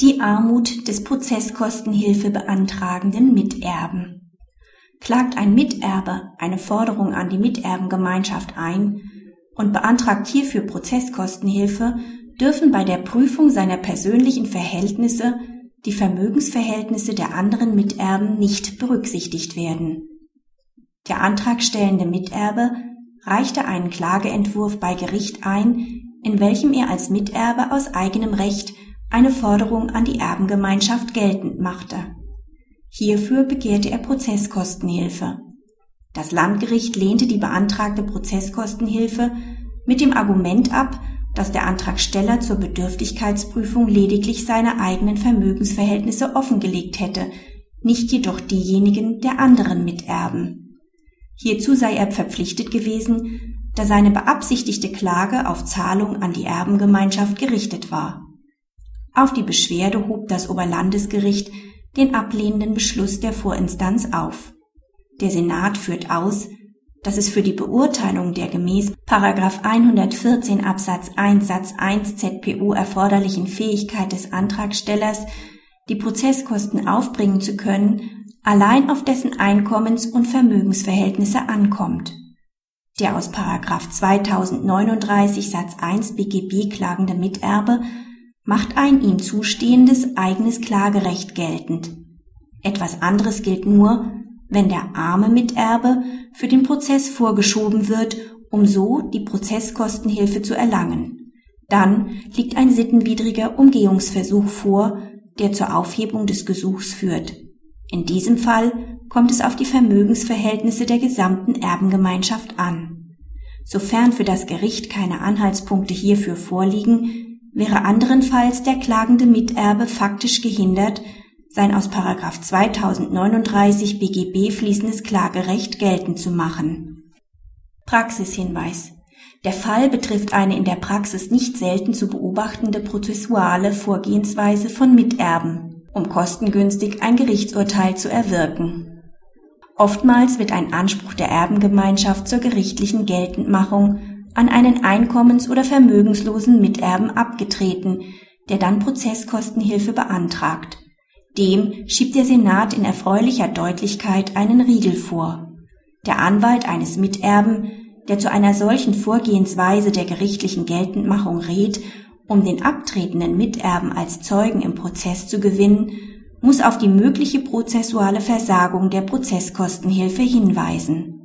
Die Armut des Prozesskostenhilfe beantragenden Miterben. Klagt ein Miterbe eine Forderung an die Miterbengemeinschaft ein und beantragt hierfür Prozesskostenhilfe, dürfen bei der Prüfung seiner persönlichen Verhältnisse die Vermögensverhältnisse der anderen Miterben nicht berücksichtigt werden. Der antragstellende Miterbe reichte einen Klageentwurf bei Gericht ein, in welchem er als Miterbe aus eigenem Recht eine Forderung an die Erbengemeinschaft geltend machte. Hierfür begehrte er Prozesskostenhilfe. Das Landgericht lehnte die beantragte Prozesskostenhilfe mit dem Argument ab, dass der Antragsteller zur Bedürftigkeitsprüfung lediglich seine eigenen Vermögensverhältnisse offengelegt hätte, nicht jedoch diejenigen der anderen Miterben. Hierzu sei er verpflichtet gewesen, da seine beabsichtigte Klage auf Zahlung an die Erbengemeinschaft gerichtet war. Auf die Beschwerde hob das Oberlandesgericht den ablehnenden Beschluss der Vorinstanz auf. Der Senat führt aus, dass es für die Beurteilung der gemäß 114 Absatz 1 Satz 1 ZPU erforderlichen Fähigkeit des Antragstellers, die Prozesskosten aufbringen zu können, allein auf dessen Einkommens- und Vermögensverhältnisse ankommt. Der aus 2039 Satz 1 BGB klagende Miterbe macht ein ihm zustehendes eigenes Klagerecht geltend. Etwas anderes gilt nur, wenn der arme Miterbe für den Prozess vorgeschoben wird, um so die Prozesskostenhilfe zu erlangen. Dann liegt ein sittenwidriger Umgehungsversuch vor, der zur Aufhebung des Gesuchs führt. In diesem Fall kommt es auf die Vermögensverhältnisse der gesamten Erbengemeinschaft an. Sofern für das Gericht keine Anhaltspunkte hierfür vorliegen, wäre anderenfalls der klagende Miterbe faktisch gehindert, sein aus 2039 BGB fließendes Klagerecht geltend zu machen. Praxishinweis. Der Fall betrifft eine in der Praxis nicht selten zu beobachtende prozessuale Vorgehensweise von Miterben, um kostengünstig ein Gerichtsurteil zu erwirken. Oftmals wird ein Anspruch der Erbengemeinschaft zur gerichtlichen Geltendmachung an einen einkommens- oder vermögenslosen Miterben abgetreten, der dann Prozesskostenhilfe beantragt. Dem schiebt der Senat in erfreulicher Deutlichkeit einen Riegel vor. Der Anwalt eines Miterben, der zu einer solchen Vorgehensweise der gerichtlichen Geltendmachung rät, um den abtretenden Miterben als Zeugen im Prozess zu gewinnen, muss auf die mögliche prozessuale Versagung der Prozesskostenhilfe hinweisen